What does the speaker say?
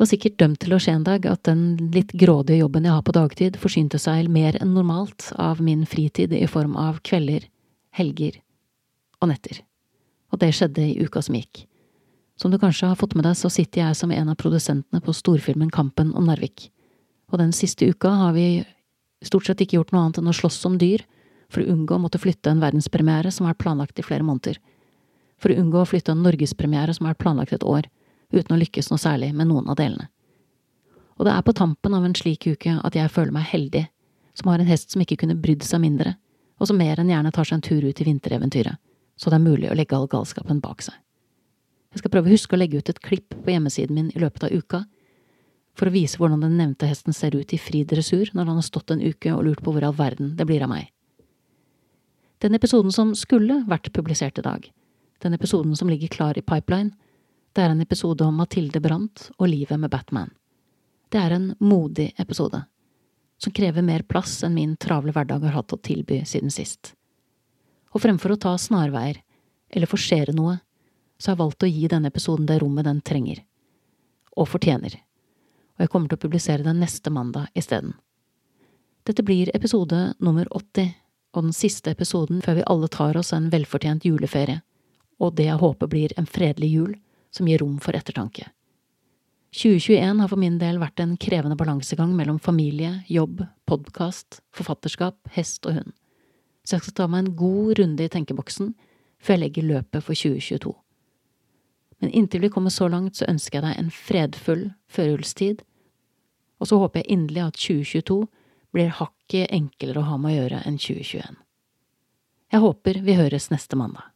Det var sikkert dømt til å skje en dag at den litt grådige jobben jeg har på dagtid, forsynte seg mer enn normalt av min fritid i form av kvelder, helger og netter. Og det skjedde i uka som gikk. Som du kanskje har fått med deg, så sitter jeg som en av produsentene på storfilmen Kampen om Narvik. Og den siste uka har vi stort sett ikke gjort noe annet enn å slåss om dyr, for å unngå å måtte flytte en verdenspremiere som har vært planlagt i flere måneder. For å unngå å flytte en norgespremiere som har vært planlagt et år, uten å lykkes noe særlig med noen av delene. Og det er på tampen av en slik uke at jeg føler meg heldig, som har en hest som ikke kunne brydd seg mindre, og som mer enn gjerne tar seg en tur ut i vintereventyret, så det er mulig å legge all galskapen bak seg. Jeg skal prøve å huske å legge ut et klipp på hjemmesiden min i løpet av uka, for å vise hvordan den nevnte hesten ser ut i fri dressur når han har stått en uke og lurt på hvor all verden det blir av meg. Den episoden som skulle vært publisert i dag, den episoden som ligger klar i pipeline, det er en episode om Mathilde Brandt og livet med Batman. Det er en modig episode, som krever mer plass enn min travle hverdag har hatt å tilby siden sist. Og fremfor å ta snarveier, eller forsere noe, så har jeg valgt å gi denne episoden det rommet den trenger, og fortjener, og jeg kommer til å publisere den neste mandag isteden. Dette blir episode nummer 80, og den siste episoden før vi alle tar oss en velfortjent juleferie, og det jeg håper blir en fredelig jul som gir rom for ettertanke. 2021 har for min del vært en krevende balansegang mellom familie, jobb, podkast, forfatterskap, hest og hund, så jeg skal ta meg en god runde i tenkeboksen før jeg legger løpet for 2022. Men inntil vi kommer så langt, så ønsker jeg deg en fredfull førjulstid, og så håper jeg inderlig at 2022 blir hakket enklere å ha med å gjøre enn 2021. Jeg håper vi høres neste mandag.